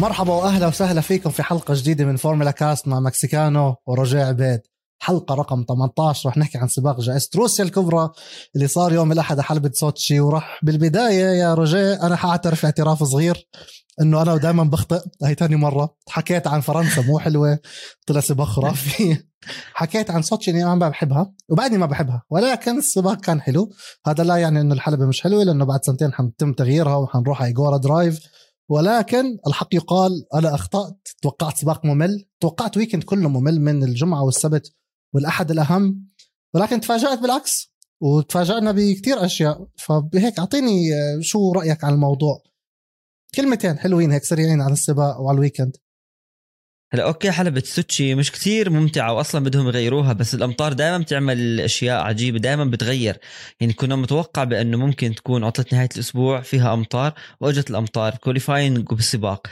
مرحبا وأهلا وسهلا فيكم في حلقة جديدة من Formula Cast مع مكسيكانو ورجاء عبيد. حلقة رقم 18 رح نحكي عن سباق جائزة روسيا الكبرى اللي صار يوم الأحد حلبة سوتشي. وراح بالبداية يا رجاء أنا حأعترف اعتراف صغير إنه أنا دائما بخطئ. هي ثاني مرة. حكيت عن فرنسا مو حلوة. طلع سباق خرافي. حكيت عن سوتشي اني أنا ما بحبها وبعدني ما بحبها. ولكن السباق كان حلو. هذا لا يعني إنه الحلبة مش حلوة لأنه بعد سنتين حنتم تغييرها وحنروح على إيجورا درايف ولكن الحق يقال أنا اخطات توقعت سباق ممل. توقعت weekend كله ممل من الجمعة والسبت والأحد الأهم. ولكن تفاجأت بالعكس وتفاجأنا بكثير أشياء. فبهيك أعطيني شو رأيك عن الموضوع؟ كلمتين حلوين هيك سريعين عن السباق وعلى ال weekend هلا okay حلبة سوتشي مش كثير ممتعة واصلا بدهم يغيروها بس الأمطار دائما بتعمل أشياء عجيبة دائما بتغير. يعني كنا متوقع بأنه ممكن تكون عطلة نهاية الأسبوع فيها أمطار وأجت الأمطار qualifying وبالسباق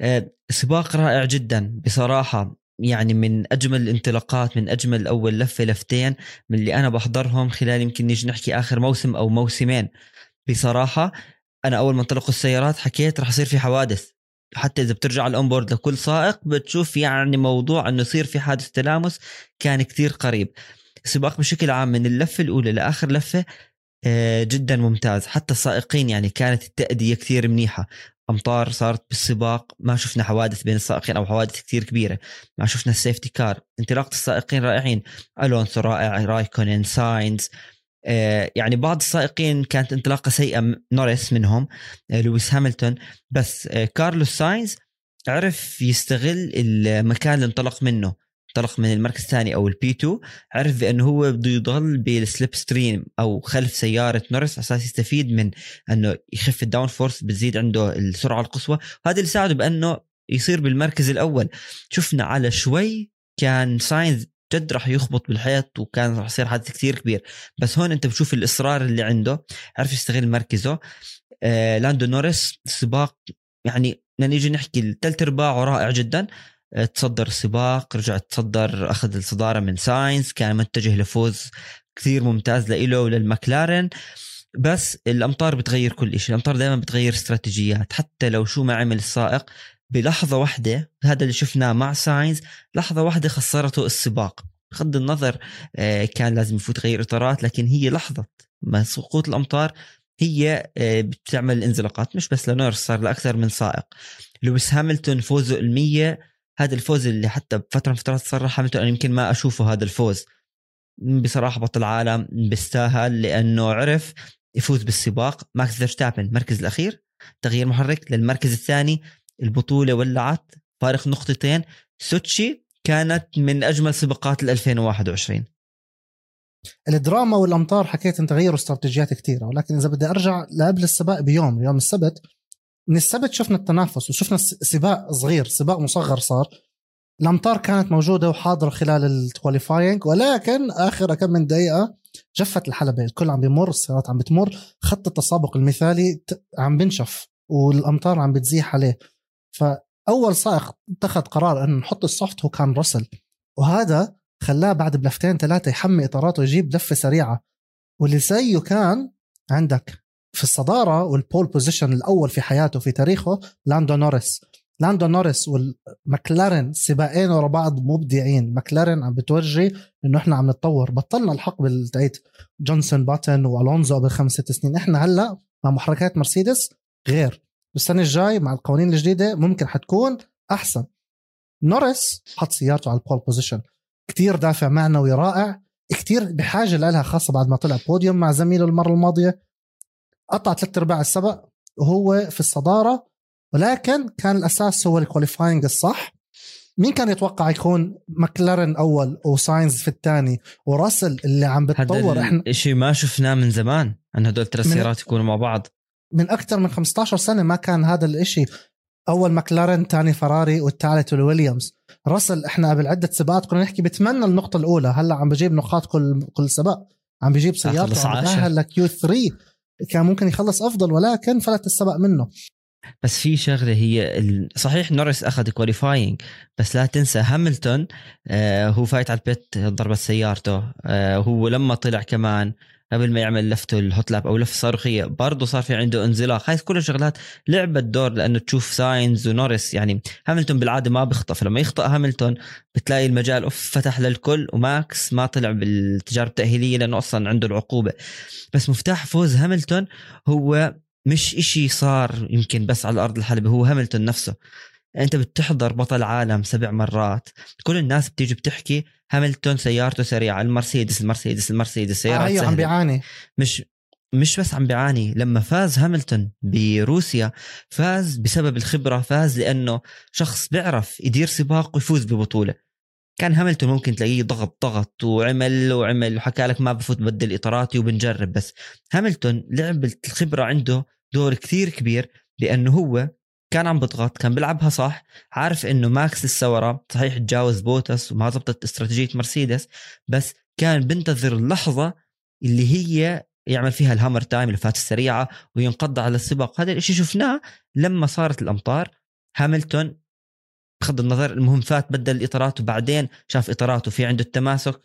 آه سباق رائع جدا بصراحة يعني من أجمل الانطلاقات من أجمل أول لفة لفتين من اللي أنا بحضرهم خلال يمكن نيجي نحكي آخر موسم أو موسمين. بصراحة أنا أول ما انطلقوا السيارات حكيت رح يصير في حوادث. حتى إذا بترجع ال onboard لكل سائق بتشوف يعني موضوع إنه يصير في حادث تلامس كان كتير قريب. السباق بشكل عام من اللفة الأولى لآخر لفة جدا ممتاز. حتى السائقين يعني كانت التأدية كثير منيحة. أمطار صارت بالسباق ما شفنا حوادث بين السائقين أو حوادث كثير كبيرة. ما شفنا ال safety car انطلاقة السائقين رائعين. ألونسو رائع رايكونين ساينز. آه يعني بعض السائقين كانت انطلاقة سيئة نوريس منهم آه لويس هاملتون. بس آه كارلوس ساينز عرف يستغل المكان اللي انطلق منه انطلق من المركز الثاني أو ال P 2 عرف بأنه هو بده يضل بال slipstream أو خلف سيارة نورس على أساس يستفيد من أنه يخف ال downforce بتزيد عنده السرعة القصوى. هذا اللي ساعده بأنه يصير بالمركز الأول. شفنا على شوي كان ساينز جد راح يخبط بالحيط وكان راح يصير حادث كثير كبير. بس هون انت بتشوف الإصرار اللي عنده عرف يستغل مركزه. آه لاندو نورس سباق يعني نيجي نحكي الثلاث ارباعه رائع جدا. تصدر السباق رجع تصدر أخذ الصدارة من ساينس كان متجه لفوز كثير ممتاز لإله وللمكلارن بس الأمطار بتغير كل شيء الأمطار دائما بتغير استراتيجيات. حتى لو شو ما عمل السائق بلحظة واحدة هذا اللي شفناه مع ساينز لحظة واحدة خسرته السباق. بغض النظر كان لازم يفوت غير إطارات لكن هي لحظة. ما سقوط الأمطار هي بتعمل انزلاقات مش بس لنورس صار لأكثر من سائق. لويس هاملتون فوزه المية هذا الفوز اللي حتى بفتره من فترات صرح هاملتون أنا يمكن ما أشوفه هذا الفوز. بصراحة بطل عالم بيستاهل لأنه عرف يفوز بالسباق. ماكس فيرستابن المركز الأخير تغيير محرك للمركز الثاني. البطولة ولعت. فارق نقطتين. سوتشي كانت من أجمل سباقات 2021 الدراما والأمطار حكيت أنت غيروا استراتيجيات كثيره ولكن إذا بدي أرجع لقبل السباق بيوم يوم السبت من السبت شفنا التنافس وشفنا سباق صغير سباق مصغر صار. الأمطار كانت موجودة وحاضرة خلال ال qualifying ولكن آخر كم من دقيقة جفت الحلبة الكل عم بيمر السيارات عم بتمر. خط التسابق المثالي عم بنشف والأمطار عم بتزيح عليه. فأول سائق اتخذ قرار انه نحط ال soft هو كان رسل وهذا خلاه بعد بلفتين ثلاثة يحمي إطاراته ويجيب لفه سريعة. واللي زيه كان عندك في الصدارة وال pole position الأول في حياته في تاريخه لاندو نوريس. لاندو نوريس والمكلارن سباقين ورا بعض مبدعين. مكلارن عم بتورجي إنه إحنا عم نتطور. بطلنا الحقبه تاعت جونسون باتن والونزو قبل خمس ست سنين. إحنا هلأ مع محركات مرسيدس غير. السنة الجاي مع القوانين الجديدة ممكن حتكون أحسن. نوريس حط سيارته على ال pole position. كتير دافع معنوي رائع كتير بحاجة لها خاصة بعد ما طلع بوديوم مع زميله المرة الماضية. قطع ثلاث أرباع السبق وهو في الصدارة ولكن كان الأساس هو ال qualifying الصح. مين كان يتوقع يكون ماكلارن أول وساينز في الثاني وراسل اللي عم بتطور؟ إحنا شيء ما شفناه من زمان أن هدول الثلاث سيارات يكونوا مع بعض. من أكثر من 15 سنة ما كان هذا الإشي. أول ماكلارن ثاني فراري والثالث الويليامز راسل إحنا قبل عده سباقات كنا نحكي بتمنى النقطة الأولى. هلأ عم بجيب نقاط كل كل سباق عم بيجيب سيارته عم بيأهل ل Q3 كان ممكن يخلص أفضل ولكن فلت السبق منه. بس في شغلة هي صحيح نورس أخذ qualifying بس لا تنسى هاملتون آه هو فايت على البيت ضربت سيارته آه هو لما طلع كمان قبل ما يعمل لفته ال hot lap أو لفه صاروخية برضه صار في عنده انزلاق. هاي كل الشغلات لعبت دور لأنه تشوف ساينز ونورس. يعني هاملتون بالعادة ما بيخطئ فلما يخطئ هاملتون بتلاقي المجال أوف فتح للكل وماكس ما طلع بالتجارب التأهيلية لأنه أصلا عنده العقوبة. بس مفتاح فوز هاملتون هو مش إشي صار يمكن بس على الأرض الحلبة هو هاملتون نفسه. أنت بتحضر بطل عالم سبع مرات. كل الناس بتيجي بتحكي هاملتون سيارته سريعة المرسيدس المرسيدس المرسيدس سيارات آه أيوه عم. بيعاني. مش مش بس عم بيعاني لما فاز هاملتون بروسيا فاز بسبب الخبرة فاز لأنه شخص بيعرف يدير سباق ويفوز ببطولة. كان هاملتون ممكن تلاقيه ضغط ضغط وعمل وعمل وحكى لك ما بفوت بدل اطاراتي وبنجرب بس هاملتون لعب الخبرة عنده دور كثير كبير لأنه هو كان عم بضغط كان بيلعبها صح. عارف إنه ماكس لسه ورا صحيح تجاوز بوتس وما زبطت استراتيجية مرسيدس بس كان بنتظر اللحظة اللي هي يعمل فيها ال hammer time اللفات السريعة وينقض على السباق. هذا الشيء شفناه لما صارت الأمطار. هاملتون بغض النظر المهم فات بدل الاطارات وبعدين شاف إطاراته في عنده التماسك.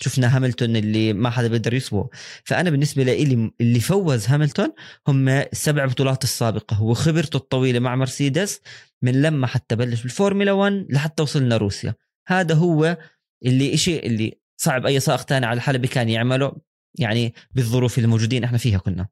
شفنا هاملتون اللي ما حدا بيقدر يسبقه فأنا بالنسبة لي اللي فوز هاملتون هم السبع بطولات السابقة وخبرته الطويلة مع مرسيدس من لما حتى بلش بالفورمولا 1 لحتى وصلنا روسيا. هذا هو اللي إشي اللي صعب أي سائق تاني على الحلبة كان يعمله يعني بالظروف اللي موجودين إحنا فيها كنا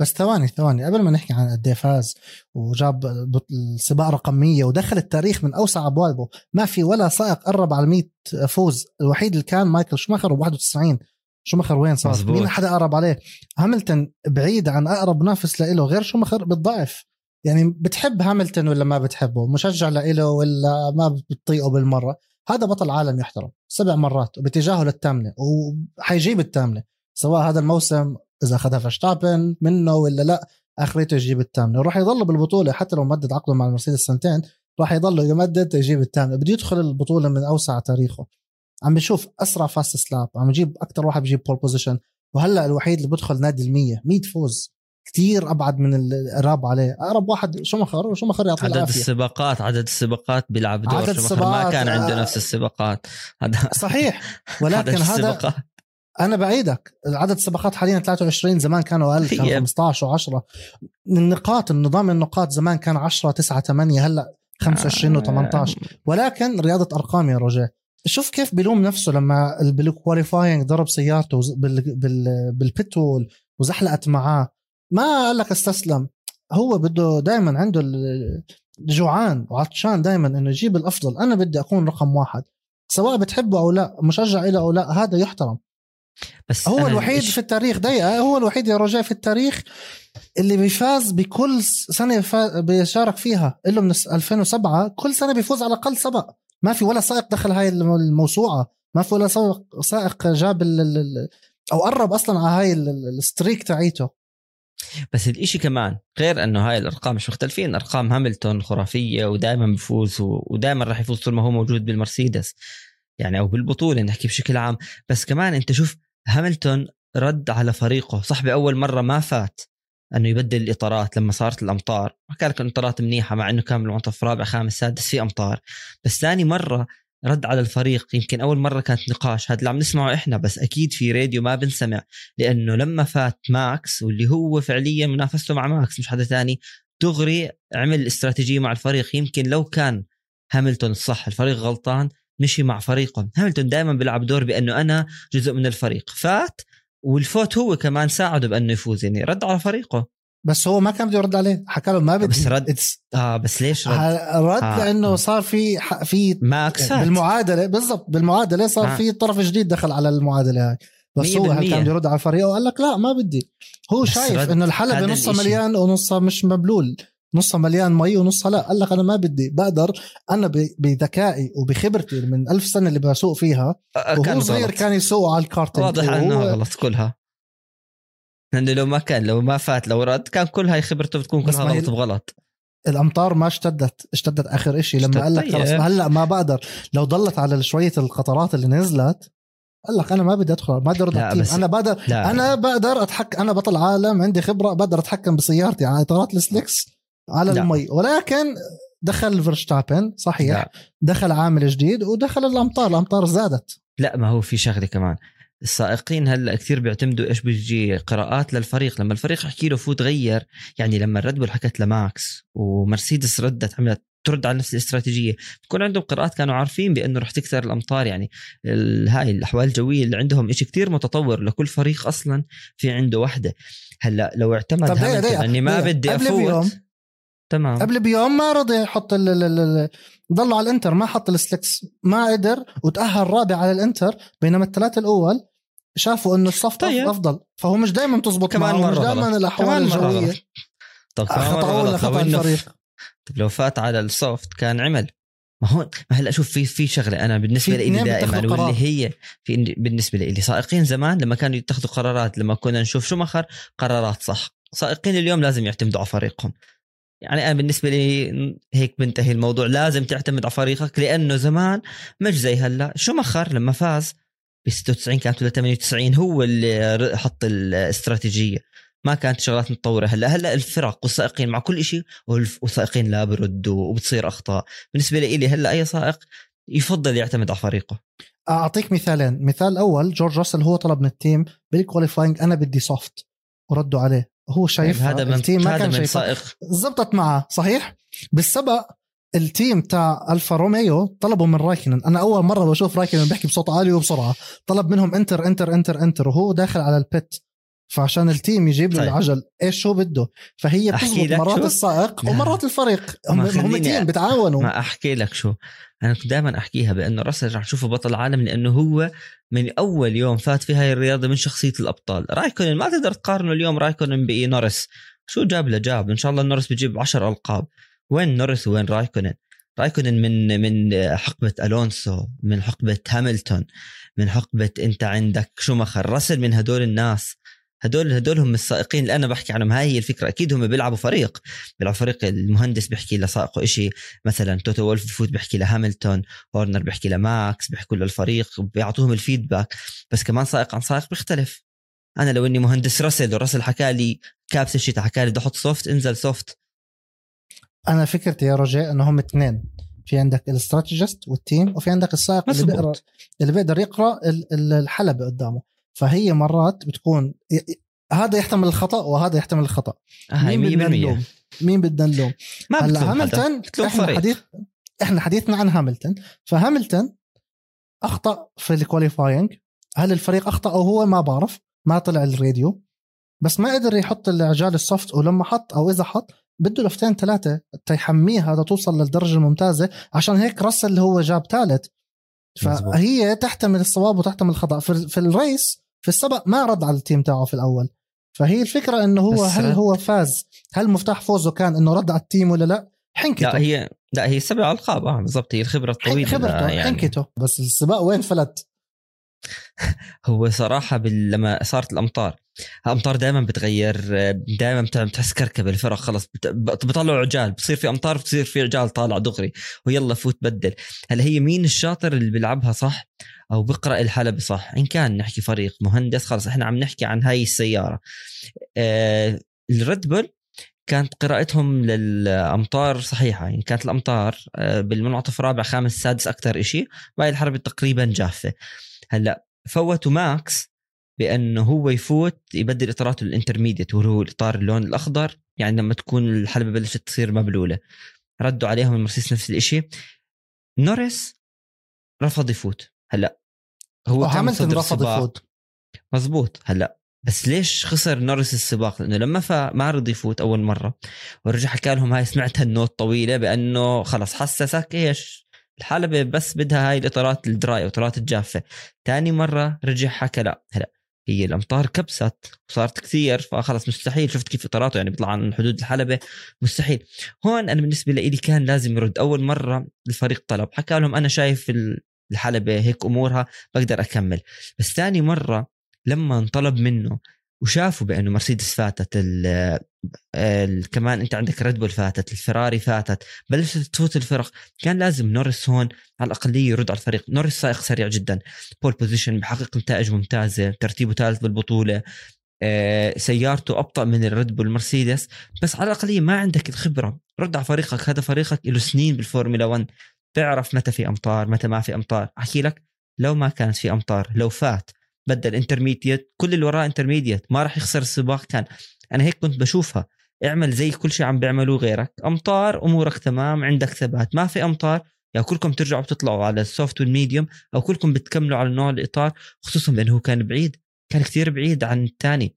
بس ثواني ثواني. قبل ما نحكي عن قد إيه فاز وجاب السباق رقم 100 ودخل التاريخ من أوسع أبوابه ما في ولا سائق قرب على 100 فوز. الوحيد اللي كان مايكل شوماخر ب 91 شوماخر وين صار؟ مزبوط. مين حدا قرب عليه؟ هاملتون بعيد عن أقرب منافس له غير شوماخر بالضعف. يعني بتحب هاملتون ولا ما بتحبه؟ مشجع له ولا ما بتطيقه بالمرة؟ هذا بطل عالم يحترم سبع مرات وباتجاهه للثامنه وحيجيب الثامنه سواء هذا الموسم إذا أخذها فيرشتابن منه ولا لا؟ اخرته يجيب الثامنه وراح يضل بالبطولة حتى لو مدد عقده مع المرسيدس سنتين راح يضل يمدد يجيب الثامنه بده يدخل البطولة من أوسع تاريخه. عم بشوف أسرع fastest lap عم يجيب أكثر واحد بيجيب pole position وهلأ الوحيد اللي بدخل نادي ال100 100 فوز. كتير أبعد من اللي قرب عليه. أقرب واحد شومخر وشومخر يعطيه عدد العافية. السباقات عدد السباقات بيلعب دور عدد شوماخر ما السباقات، كان عنده آه. نفس السباقات. هذا صحيح. ولكن هذا السباقات. أنا بعيدك. عدد السباقات حاليا 23 زمان كانوا أقل كان هي- 15 و10 النقاط النظام النقاط زمان كان 10 9 8 هلأ 25 و18 ولكن رياضة أرقام يا روجيه. شوف كيف بيلوم نفسه لما بالكواليفاينج ضرب سيارته وز- بال بال بالبتول وزحلقت معاه. ما قال لك استسلم. هو بده دائما عنده جوعان وعطشان دائما إنه يجيب الأفضل. أنا بدي أكون رقم واحد. سواء بتحبه أو لا مشجع له أو لا هذا يحترم. بس هو الوحيد في التاريخ دقيقة هو الوحيد يا رجاء في التاريخ اللي بيفاز بكل سنة بيشارك فيها له من 2007 كل سنة بيفوز على الأقل سبق ما في ولا سائق دخل هاي الم- الموسوعة ما في ولا سائق سائق جاب ال أو قرب أصلا على هاي ال- ال- ال streak تاعيته. بس الإشي كمان غير إنه هاي الأرقام مش مختلفين أرقام هاملتون خرافية ودائما بفوز ودائما راح يفوز طول ما هو موجود بالمرسيدس. يعني أو بالبطولة نحكي بشكل عام. بس كمان أنت شوف هاملتون رد على فريقه. صح باول مرة ما فات أنه يبدل الإطارات لما صارت الأمطار. ما كان لك الإطارات منيحة مع إنه كان بالمنطقة رابع خامس سادس في أمطار. بس ثاني مرة رد على الفريق يمكن أول مرة كانت نقاش. هذا اللي عم نسمعه إحنا بس أكيد في راديو ما بنسمع. لأنه لما فات ماكس واللي هو فعليا منافسته مع ماكس مش حدا تاني دغري عمل استراتيجية مع الفريق. يمكن لو كان هاملتون الصح الفريق غلطان مشي مع فريقه هاملتون دائما بيلعب دور بأنه أنا جزء من الفريق. فات والفوت هو كمان ساعده بأنه يفوز يعني رد على فريقه. بس هو ما كان بده يرد عليه. حكى له ما بدي. بس رد. It's- آه بس ليش رد؟ رد آه. لأنه صار في في ماكس بالمعادلة. بالضبط بالمعادلة صار آه. في طرف جديد دخل على المعادلة هاي. بس هو هل 100% كان يرد على الفريق وقال لك لا ما بدي. هو شايف. إنه الحلبة هذا نصها. مليان ونصها مش مبلول. نصها مليان مي ونصها لا قال لك أنا ما بدي. بقدر أنا ب- بذكائي وبخبرتي من ألف سنة اللي بسوق فيها وهو صغير غلط. كان يسوق على الكارتنج واضح انه وهو- غلط كلها. لأنه لو ما كان لو ما فات لو رد كان كل هاي خبرته بتكون كلها غلط بغلط الأمطار ما اشتدت. اشتدت آخر إشي. لما قال لك خلص طيب. هلا ما بقدر. لو ضلت على شوية القطرات اللي نزلت قال لك أنا ما بدي أدخل ما بدي أرد أنا بقدر لا. أنا بقدر اتحكم أنا بطل عالم عندي خبرة بقدر أتحكم بسيارتي على إطارات ال slicks. على لا. المي. ولكن دخل فيرشتابن صحيح. لا. دخل عامل جديد ودخل الأمطار الأمطار زادت. لا ما هو في شغلة كمان. السائقين هلأ كثير بيعتمدوا إيش بيجي قراءات للفريق. لما الفريق يحكي له فوت غير يعني لما الريد بول حكت لماكس ومرسيدس ردت عملت ترد على نفس الاستراتيجية بكون عندهم قراءات كانوا عارفين بأنه رح تكثر الأمطار. يعني هاي الأحوال الجوية اللي عندهم شيء كتير متطور لكل فريق أصلا في عنده وحدة. هلأ لو اعتمد طب دقيقة دقيقة إني ما. بدي أفوت. تمام قبل بيوم ما رضي يحط ال- ال- ال- ضلوا على ال inter ما حط ال slicks ما قدر وتأهل رابع على ال inter بينما الثلاثة الأول شافوا إنه ال soft طيب. أفضل فهو مش دائما تزبط كمان معه مش دائما. الاحوال الجوية. طب. لو خطأ إنه- الفريق طب لو فات على ال soft كان عمل ما هون ما هلا شوف في في شغلة أنا بالنسبة لي دائما. واللي هي في بالنسبة لي سائقين زمان لما كانوا يتخذوا قرارات لما كنا نشوف شوماخر قرارات صح سائقين اليوم لازم يعتمدوا على فريقهم يعني أنا بالنسبة لي هيك بنتهي الموضوع. لازم تعتمد على فريقك لأنه زمان مش زي هلأ. شوماخر لما فاز ب 96 كانت ولا 98 هو اللي حط الاستراتيجية. ما كانت شغلات متطورة هلأ. هلأ الفرق والسائقين مع كل شيء والسائقين لا بردوا وبتصير أخطاء. بالنسبة لي هلأ أي سائق يفضل يعتمد على فريقه. أعطيك مثالين. مثال أول جورج راسل هو طلب من ال team بال qualifying أنا بدي soft وردوا عليه. هو شايف هذا من ال team ما هذا كان من شايف سائق. زبطت معه صحيح؟ بالسبق ال team تاع ألفا روميو طلبوا من رايكنن. أنا أول مرة بشوف رايكنن بيحكي بصوت عالي وبسرعة. طلب منهم inter inter inter inter وهو داخل على ال pit. فعشان ال team يجيب له طيب. العجل إيش شو بده؟ فهي بتزبط مرات شو؟ السائق لا. ومرات الفريق. هم, هم team بتعاونوا. ما أحكي لك شو. أنا كنت دائما أحكيها بأنه راسل رح تشوفه بطل عالم لأنه هو من أول يوم فات في هاي الرياضة من شخصية الأبطال. رايكونن ما تقدر تقارنه اليوم رايكونن بنورس شو جاب له؟ جاب. إن شاء الله نورس بيجيب 10 ألقاب. وين نورس وين رايكونن؟ رايكونن من من حقبة ألونسو من حقبة هاملتون من حقبة أنت عندك شومخر راسل من هدول الناس. هدول هدول هم السائقين اللي أنا بحكي عنهم. هاي هي الفكرة. أكيد هم بيلعبوا فريق. بيلعبوا فريق المهندس بيحكي لسائقه إشي. مثلا توتو وولف بفوت بيحكي لهاملتون. هورنر بيحكي لماكس. بيحكوا للفريق. بيعطوهم ال feedback. بس كمان سائق عن سائق بيختلف. أنا لو إني مهندس راسل وراسل حكى لي كابس الشتاء حكى لي بدي أحط soft انزل soft أنا فكرتي يا رجاء انهم اثنين. في عندك ال strategist وال team وفي عندك السائق اللي. بيقرا اللي بيقدر يقرأ ال- ال- الحلبة قدامه. فهي مرات بتكون هذا يحتمل الخطأ وهذا يحتمل الخطأ. مين بدنا 100% نلوم؟ مين بدنا نلوم؟ ما هلا. هاملتون إحنا فريق. حديث إحنا حديثنا عن هاملتون. فهاملتون أخطأ في ال qualifying هل الفريق أخطأ أو هو؟ ما بعرف. ما طلع الراديو. بس ما قدر يحط العجال ال soft ولما حط أو إذا حط بده لفتين ثلاثة تيحميها لتوصل للدرجة الممتازة. عشان هيك راسل اللي هو جاب ثالث. فهي تحتمل الصواب وتحتمل الخطأ. في, في ال race في السبق ما رد على ال team تاعه في الأول. فهي الفكرة إنه هو هل. هو فاز؟ هل مفتاح فوزه كان إنه رد على التيم ولا لا؟ حنكته. لا هي لا هي سبع ألقاب آه بالضبط. هي الخبرة الطويلة خبرته يعني. حنكته. بس السباق وين فلت؟ هو صراحة بال... لما صارت الأمطار الامطار دائما بتغير دائما بتحس كركبة الفرق خلص. بطلعوا عجال بصير في أمطار بتصير في عجال طالع دغري ويلا فوت بدل. هلا هي مين الشاطر اللي بيلعبها صح؟ أو بيقرا الحلبة صح؟ إن كان نحكي فريق مهندس خلص إحنا عم نحكي عن هاي السيارة. آه الريد بول كانت قراءتهم للأمطار صحيحة يعني كانت الأمطار آه، بالمنعطف الرابع خامس سادس أكثر شيء وهي الحلبة تقريبا جافة. هلأ فوتوا ماكس بأنه هو يفوت يبدل إطاراته ال intermediate وهو هو الاطار اللون الأخضر. يعني لما تكون الحلبة بلشت تصير مبلولة. ردوا عليهم المرسيدس نفس الشيء نورس رفض يفوت. هلأ هو وهاملتون متصدر رفض. يفوت. مزبوط هلأ بس ليش خسر نورس السباق؟ لأنه لما فا ما رضي يفوت أول مرة. ورجع حكى لهم هاي سمعت هال note طويلة بأنه خلص حسسك إيش؟ الحلبة بس بدها هاي الإطارات ال dry الإطارات الجافة. ثاني مرة رجع حكى لا. هلأ هي الأمطار كبست وصارت كثير فخلص مستحيل. شفت كيف إطاراته يعني بيطلع عن حدود الحلبة؟ مستحيل. هون أنا بالنسبة لي كان لازم يرد. أول مرة الفريق طلب. حكى لهم أنا شايف الحلبة هيك أمورها بقدر أكمل. بس ثاني مرة لما انطلب منه وشافوا بأنه مرسيدس فاتت كمان انت عندك ريد بول فاتت الفراري فاتت بلشت تفوت الفرق. كان لازم نورس هون على الاقليه يرد على الفريق. نورس سائق سريع جدا. pole position بحقق نتائج ممتازة ترتيبه ثالث بالبطولة. آه، سيارته أبطأ من الريد بول مرسيدس. بس على الاقليه ما عندك الخبرة. رد على فريقك. هذا فريقك له سنين بالفورمولا 1 بيعرف متى في أمطار متى ما في أمطار. أحكي لك لو ما كانت في أمطار لو فات بدل intermediate كل اللي وراه intermediate ما راح يخسر السباق. كان أنا هيك كنت بشوفها. اعمل زي كل شيء عم بيعملوه غيرك. أمطار أمورك تمام عندك ثبات. ما في أمطار يا كلكم ترجعوا بتطلعوا على ال soft وال medium أو كلكم بتكملوا على نوع الإطار خصوصا لأنه كان بعيد كان كثير بعيد عن الثاني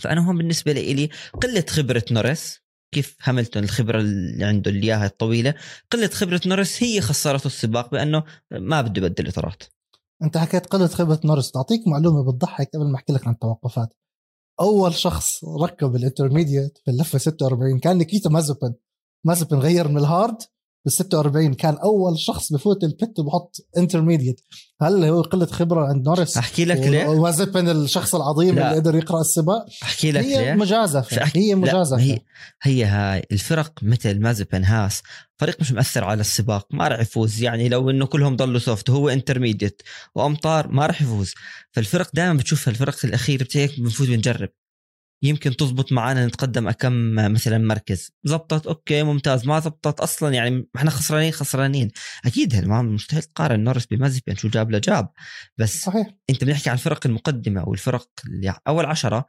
فأنا هون بالنسبة لي قلة خبرة نورس كيف هاملتون الخبرة اللي عنده اللي إياها الطويلة. قلة خبرة نورس هي خسرته السباق بأنه ما بده يبدل إطارات. أنت حكيت قلة خبرة نورس تعطيك معلومة بتضحك قبل ما أحكي لك عن التوقفات. أول شخص ركب ال intermediate في اللفة 46 كان نيكيتا مازيبين مازيبين غير من ال hard. بال 46 كان أول شخص بفوت ال pit وبحط intermediate هل هو قلة خبرة عند نورس أحكي لك ليه؟ ومازيبين الشخص العظيم لا. اللي قدر يقرأ السباق. أحكي لك هي ليه؟ مجازفة فأحكي... هي مجازفة. هي هي هاي الفرق مثل مازيبين هاس. فريق مش مؤثر على السباق ما راح يفوز. يعني لو إنه كلهم ضلوا soft هو intermediate وأمطار ما راح يفوز. فالفرق دائما بتشوف الفرق الاخيره بتهيك بنفوز بنجرب. يمكن تزبط معنا نتقدم كم مثلا مركز. زبطت okay ممتاز. ما زبطت أصلا يعني إحنا خسرانين خسرانين. أكيد ما مستحيل تقارن نورس بمازيبين شو جاب لجاب. بس صحيح. أنت بنحكي عن الفرق المقدمة والفرق اللي أول عشرة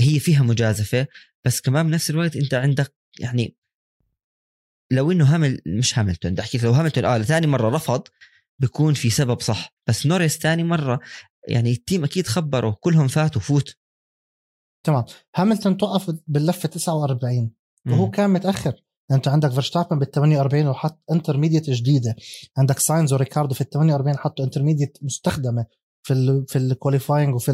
هي فيها مجازفة. بس كمان بنفس الوقت أنت عندك يعني لو إنه هامل مش هاملتون بدي أحكي لو هاملتون آه ثاني مرة رفض بيكون في سبب صح. بس نوريس ثاني مرة يعني ال team أكيد خبره كلهم فاتوا فوت. تمام. هاملتون توقف باللفة 49 وهو كان متأخر. انت عندك فيرشتابن بال 48 وحط intermediate جديدة. عندك ساينز وريكاردو في ال 48 حطوا intermediate مستخدمة في ال في ال qualifying وفي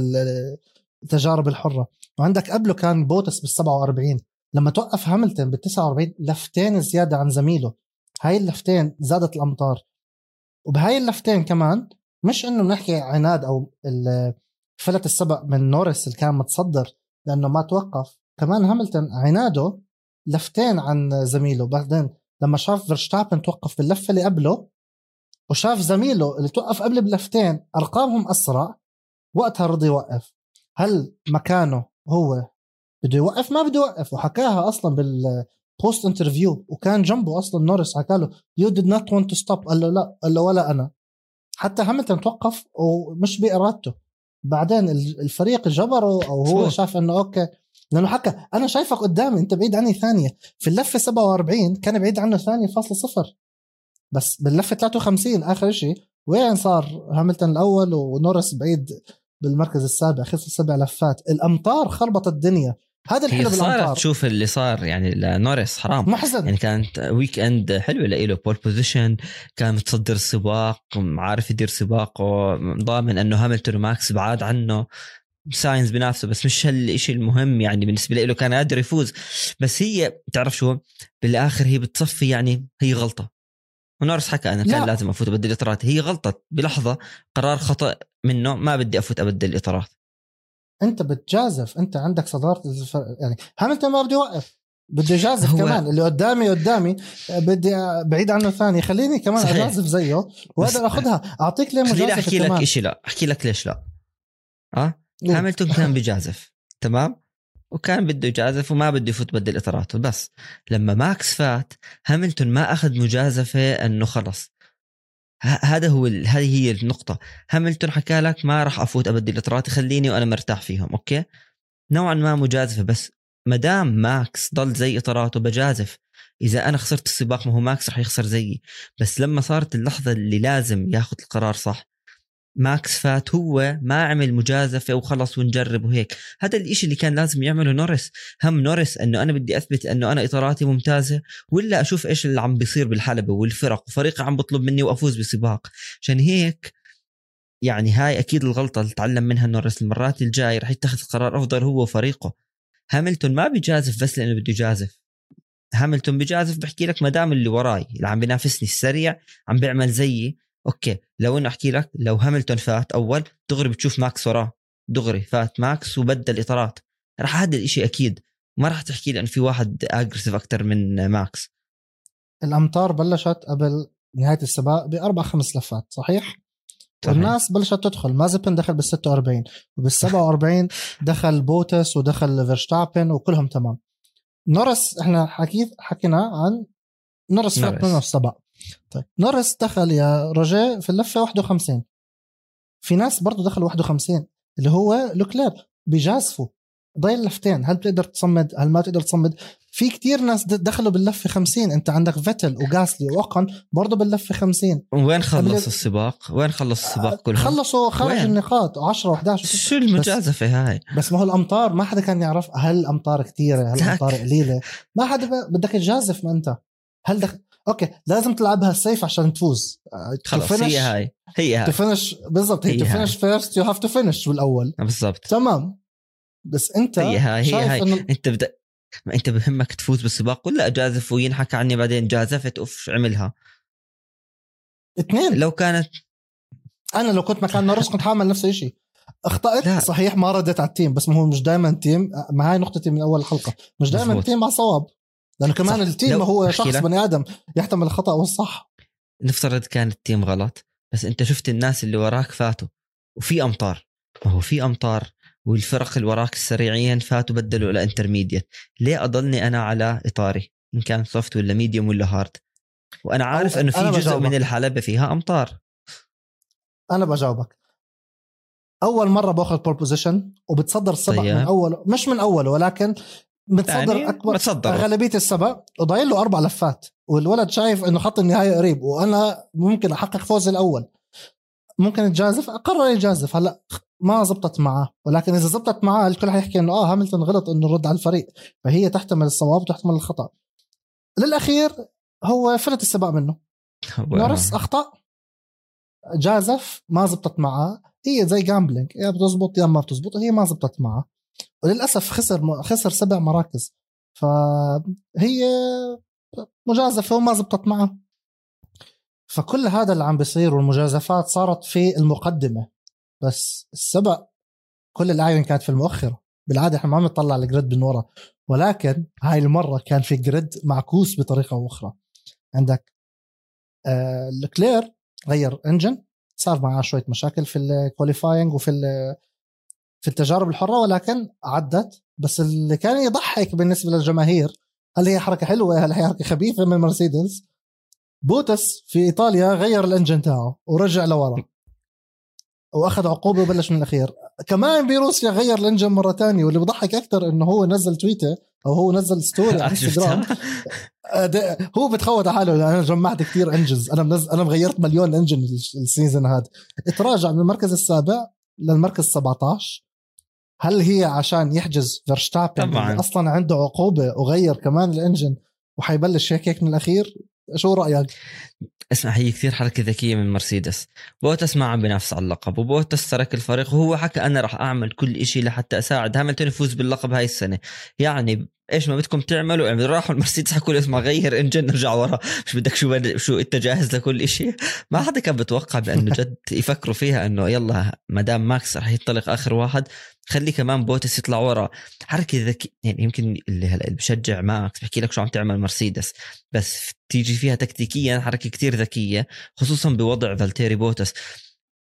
التجارب الحرة. وعندك قبله كان بوتس بال 47 لما توقف هاملتون بال 49 لفتين زيادة عن زميله. هاي اللفتين زادت الأمطار. وبهاي اللفتين كمان مش إنه بنحكي عناد أو فلت السبق من نورس اللي كان متصدر. لأنه ما توقف. كمان هاملتون عناده لفتين عن زميله. بعدين لما شاف فيرشتابن توقف باللفة اللي قبله وشاف زميله اللي توقف قبل بلفتين أرقامهم أسرع وقتها رضي يوقف. هل مكانه هو بده يوقف؟ ما بده يوقف. وحكاها أصلا بال post interview وكان جنبه أصلا نورس حكى له you did not want to stop قال له لا. قال له ولا أنا. حتى هاملتون توقف ومش بإرادته. بعدين الفريق جبره أو هو شاف إنه okay. لأنه حكى أنا شايفك قدامي أنت بعيد عني ثانية. في اللفة 47 كان بعيد عنه ثانية فاصلة صفر. بس باللفة 53 آخر شيء وين صار هاملتون الأول ونورس بعيد بالمركز السابع خسر سبع لفات. الأمطار خربطت الدنيا. هذا الحلو بالأمطار. تشوف اللي صار يعني لنوريس حرام. محزن يعني كانت weekend حلوة له pole position كان متصدر السباق عارف يدير سباقه ضامن إنه هاملتون وماكس بعاد عنه. ساينز بنفسه بس مش هالشيء المهم يعني بالنسبة له كان قادر يفوز. بس هي تعرف شو؟ بالآخر هي بتصفي يعني هي غلطة. ونورس حكى أنا كان لا. لازم أفوت أبدل الاطارات هي غلطه بلحظة قرار خطأ منه ما بدي أفوت أبدل الاطارات أنت بتجازف أنت عندك صدارة يعني هاملتون ما بده يوقف بده يجازف كمان اللي قدامي قدامي بدي بعيد عنه ثاني خليني كمان صحيح. أجازف زيه وأقدر أخذها. أعطيك ليه مجازفة خليني أحكي لك شيء لا أحكي لك ليش لا. آه؟ هاملتون كان بيجازف تمام؟ وكان بده يجازف وما بده يفوت بدل إطاراته بس لما ماكس فات هاملتون ما أخذ مجازفة إنه خلص. هذا هو هذه هي النقطة. هاملتون حكى لك ما راح أفوت ابدل الإطارات خليني وأنا مرتاح فيهم okay؟ نوعا ما مجازفة بس ما دام ماكس ضل زي إطاراته بجازف. إذا أنا خسرت السباق ما هو ماكس راح يخسر زيي. بس لما صارت اللحظة اللي لازم ياخذ القرار صح ماكس فات هو ما عمل مجازفة وخلص ونجرب وهيك. هذا الإشي اللي كان لازم يعمله نورس هم نورس إنه أنا بدي أثبت إنه أنا إطاراتي ممتازة ولا أشوف إيش اللي عم بيصير بالحلبة والفرق. وفريقي عم بطلب مني وأفوز بسباق. عشان هيك يعني هاي أكيد الغلطة اللي تعلم منها نورس المرات الجاي رح يتخذ قرار أفضل هو وفريقه. هاملتون ما بيجازف بس لأنه بده يجازف. هاملتون بيجازف بحكي لك ما دام اللي وراي اللي عم بينافسني السريع عم بيعمل زيي. okay لو إنه أحكي لك لو هاملتون فات أول دغري بتشوف ماكس وراه. دغري فات ماكس وبدل إطارات. راح هذا الإشي أكيد. ما راح تحكي لي إنه في واحد aggressive أكثر من ماكس. الامطار بلشت قبل نهاية السباق بأربع خمس لفات صحيح؟ صحيح. الناس بلشت تدخل. مازيبين دخل بال 46 وبال 47 دخل بوتس ودخل فيرشتابن وكلهم تمام. نورس إحنا حكيت حكينا عن نورس فات منه السباق. طيب نورس دخل يا روجيه في اللفة 51 في ناس برضه دخلوا 51 اللي هو لوكلير بجازفوا ضايل لفتين هل بتقدر تصمد هل ما تقدر تصمد في كتير ناس دخلوا باللفة 50 انت عندك فيتل وجاسلي واوكن برضه باللفة 50 وين خلص قبل- السباق؟ وين خلص السباق كله؟ خلصوا خارج وين؟ النقاط 10 و11 شو المجازفة هاي؟ بس ما هو الأمطار ما حدا كان يعرف هل الامطار كثيره هل. الامطار قليلة ما حدا ب... بدك تجازف ما أنت هل دخ... okay لازم تلعبها safe عشان تفوز. خلص هي هاي هي هاي. ت finish بالضبط هي. finish first you have to finish بالأول. بالضبط. تمام. بس أنت هي هاي هي هاي. انه أنت بدأ ما أنت بهمك تفوز بالسباق ولا اجازف وينحكى عني بعدين جازفت أوف عملها؟ اثنين. لو كانت أنا لو كنت مكان نورس كنت حاعمل نفس الشيء أخطأت؟ لا. صحيح ما ردت على ال team بس ما هو مش دائما team. ما هاي نقطتي من أول الحلقة. مش دائما. ال team مع صواب. لأنه كمان صح. ال team هو شخص. بني آدم يحتمل الخطأ والصح نفترض كان ال team غلط بس أنت شفت الناس اللي وراك فاتوا وفي أمطار ما هو في أمطار والفرق اللي وراك السريعين فاتوا بدلوا إلى intermediate ليه أضلني أنا على إطاري إن كان soft ولا medium ولا hard وأنا عارف إنه في جزء. من الحلبة فيها أمطار أنا بجاوبك أول مرة بأخذ pole position وبتصدر السبق طيب. من اول مش من اوله ولكن متصدر يعني أكبر بتصدر غالبية السبق وضايل له أربع لفات. والولد شايف إنه خط النهاية قريب وأنا ممكن أحقق فوز الأول. ممكن يتجازف؟ قرر يجازف هلأ ما زبطت معه ولكن إذا زبطت معه الكل حيحكي إنه آه هاملتون غلط إنه رد على الفريق. فهي تحتمل الصواب وتحتمل الخطأ. للأخير هو فلت السباق منه. نورس أخطأ. جازف ما زبطت معه هي زي gambling يا بتزبط يا ما بتزبط. هي ما زبطت معه وللأسف خسر خسر سبع مراكز. فهي مجازفة وما زبطت معه. فكل هذا اللي عم بيصير والمجازفات صارت في المقدمة. بس السبق كل الأعين كانت في المؤخرة. بالعادة إحنا ما بنطلع ال grid من ورا. ولكن هاي المرة كان في grid معكوس بطريقة أو أخرى. عندك آه لكلير غير engine صار معاه شوية مشاكل في ال qualifying وفي في التجارب الحرة ولكن عدت. بس اللي كان يضحك بالنسبة للجماهير هل هي حركة حلوة؟ هل هي حركة خبيثة من مرسيدس؟ بوتس في إيطاليا غير ال engine تاعه ورجع لورا. وأخذ عقوبة وبلش من الأخير. كمان بروسيا غير ال engine مرة تانية واللي بضحك أكثر إنه هو نزل تويته أو هو نزل story على إنستغرام؟ آه، هو بتخوت على حاله. أنا جمعت كثير engines أنا منز... أنا غيرت مليون engine ال s- ال season هذا. تراجع من المركز السابع للمركز 17 هل هي عشان يحجز. اللي أصلا عنده عقوبة وغير كمان ال engine وحيبلش هيك هيك من الأخير؟ شو رأيك؟ اسمع هي كثير حركة ذكية من مرسيدس. بوتس ما عم بينافس على اللقب وبوتس ترك الفريق وهو حكى أنا راح أعمل كل إشي لحتى أساعد. هاملتون يفوز باللقب هاي السنة. يعني إيش ما بدكم تعملوا يعني راحوا المرسيدس حكوا له اسمع غير engine نرجع ورا. مش بدك شو شو أنت جاهز لكل إشي؟ ما حدا كان بتوقع بأنه جد يفكروا فيها أنه يلا ما دام ماكس راح ينطلق آخر واحد خلي كمان بوتس يطلع ورا. حركة ذكي يعني يمكن اللي هلا بشجع ماكس بحكي لك شو عم تعمل مرسيدس بس تيجي فيها تكتيكيا حركة كتير ذكية خصوصا بوضع فالتيري بوتس.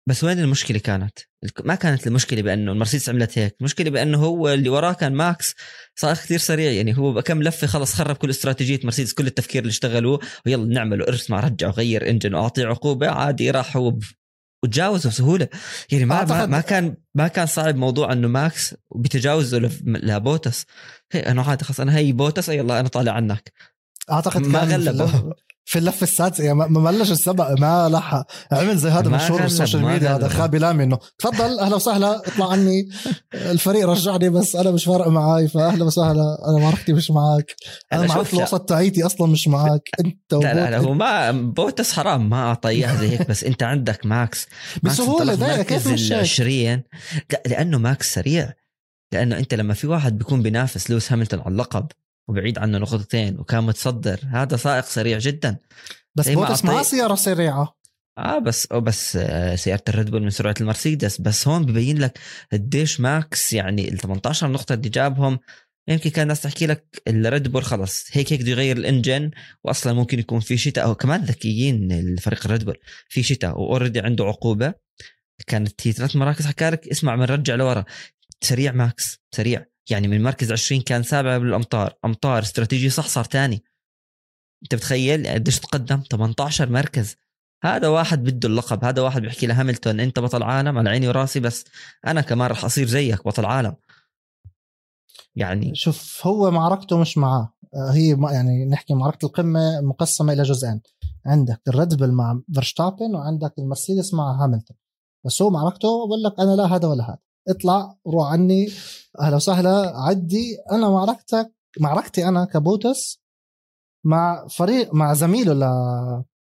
بس وين المشكلة كانت؟ ما كانت المشكلة بأنه المرسيدس عملت هيك، المشكلة بأنه هو اللي وراه كان ماكس. صار كثير سريع يعني هو بكم لفة خلص خرب كل استراتيجية مرسيدس كل التفكير اللي اشتغلوه ويلا نعمله اسمع ارجع وغير engine واعطيه عقوبة عادي راح هو وتجاوزه بسهولة. يعني ما ما, ما كان ما كان صعب موضوع إنه ماكس بتجاوزه لبوتس هي انه عادي خلص أنا هي بوتس يلا أنا طالع عنك. أعتقد ما غلبه. في اللفه السادسه يعني ما بلش السبق ما لحق. عمل زي هذا مشهور بالسوشيال ميديا هذا. خابي لام إنه تفضل أهلا وسهلا اطلع عني. الفريق رجعني بس أنا مش فارق معي فأهلا وسهلا أنا معركتي مش معك أنا لا. الوسط تاعيتي أصلا مش معك أنت لا لا لا هو ما بوتس حرام ما اعطى اياها زي هيك بس أنت عندك ماكس. ماكس بسهولة كيف مش هيك؟ 20 لا لأنه ماكس سريع. لأنه أنت لما في واحد بيكون بينافس لويس هاملتون على اللقب وبعيد عنه نقطتين وكان متصدر. هذا سائق سريع جدا. بس ما بوتس معاه أعطي- سيارة سريعة. آه بس أو بس آه، سيارة الريد بول من سرعة المرسيدس. بس هون ببين لك قديش ماكس يعني ال 18 نقطة اللي جابهم يمكن كان الناس تحكي لك الريد بول خلص. هيك هيك بده يغير ال engine واصلا ممكن يكون في شتاء. أو كمان ذكيين الفريق الريد بول في شتاء و already عنده عقوبة. كانت هي ثلاث مراكز. حكى لك اسمع بنرجع لورا. سريع ماكس سريع. يعني من مركز 20 كان سابع بالأمطار. أمطار استراتيجي صح صار تاني. أنت بتخيل قديش تقدم؟ 18 مركز. هذا واحد بده اللقب. هذا واحد بيحكي لهاملتون أنت بطل عالم؟ على عيني وراسي بس. أنا كمان رح أصير زيك بطل عالم. يعني شوف هو معركته مش معاه. آه، هي يعني نحكي معركة القمة مقسمة إلى جزئين. عندك الريد بول مع فيرشتابن وعندك المرسيدس مع هاملتون. بس هو معركته بقول لك أنا لا هذا ولا هذا. اطلع روح عني. أهلا وسهلا عدي. أنا معركتك معركتي أنا كبوتس مع فريق مع زميله ل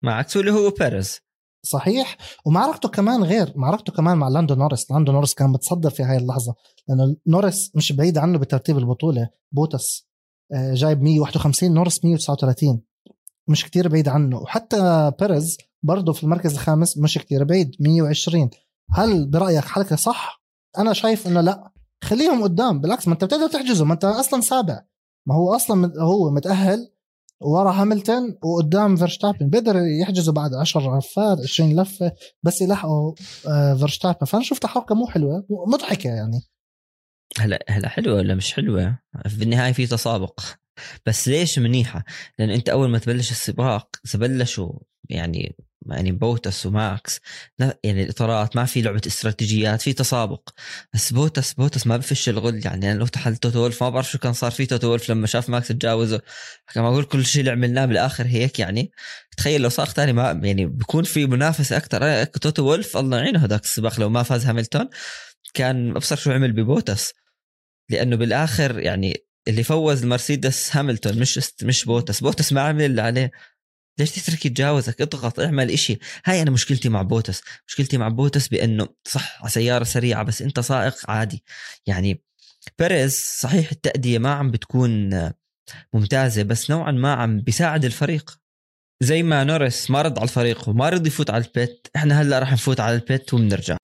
معك اللي هو بيريز. صحيح. ومعركته كمان غير معركته كمان مع لاندو نورس لاندو نورس كان متصدر في هاي اللحظة لأنه نورس مش بعيد عنه بترتيب البطولة. بوتس آه، جايب 151 نورس 139 مش كتير بعيد عنه. وحتى بيريز برضه في المركز الخامس مش كتير بعيد 120 هل برأيك حركة صح؟ أنا شايف إنه لا. خليهم قدام بالعكس ما أنت بتقدر تحجزه ما أنت أصلا سابع. ما هو أصلا مت- هو متأهل ورا هاملتون وقدام فيرشتابن بيقدر يحجزوا بعد 10 لفات 20 لفة بس يلحقوا آه، فيرشتابن فأنا شفتها حركة مو حلوة مضحكة يعني. هلا هلا حلوة ولا مش حلوة؟ في النهايه في تسابق. بس ليش منيحة؟ لأن أنت أول ما تبلش السباق اذا بلشوا يعني يعني بوتس وماكس. يعني الإطارات ما في لعبة استراتيجيات في تسابق. بس بوتس بوتس ما بفش الغل. يعني أنا لو محل توتو ما بعرف شو كان صار في توتو لما شاف ماكس تجاوزه. كما أقول كل شيء اللي عملناه بالآخر هيك يعني. تخيل لو صار ثاني ما يعني بيكون في منافسه أكثر توتو وولف الله يعينه هذاك السباق. لو ما فاز هاملتون كان أبصر شو عمل ببوتس. لأنه بالآخر يعني اللي فوز المرسيدس هاملتون مش مش بوتس. بوتس ما عمل اللي عليه ليش تترك يتجاوزك اضغط اعمل إشي. هاي أنا مشكلتي مع بوتس. مشكلتي مع بوتس بأنه صح سيارة سريعة بس أنت سائق عادي. يعني بيريز صحيح التأدية ما عم بتكون ممتازة بس نوعا ما عم بيساعد الفريق. زي ما نورس ما رد على الفريق وما رضي يفوت على ال pit إحنا هلأ راح نفوت على ال pit وبنرجع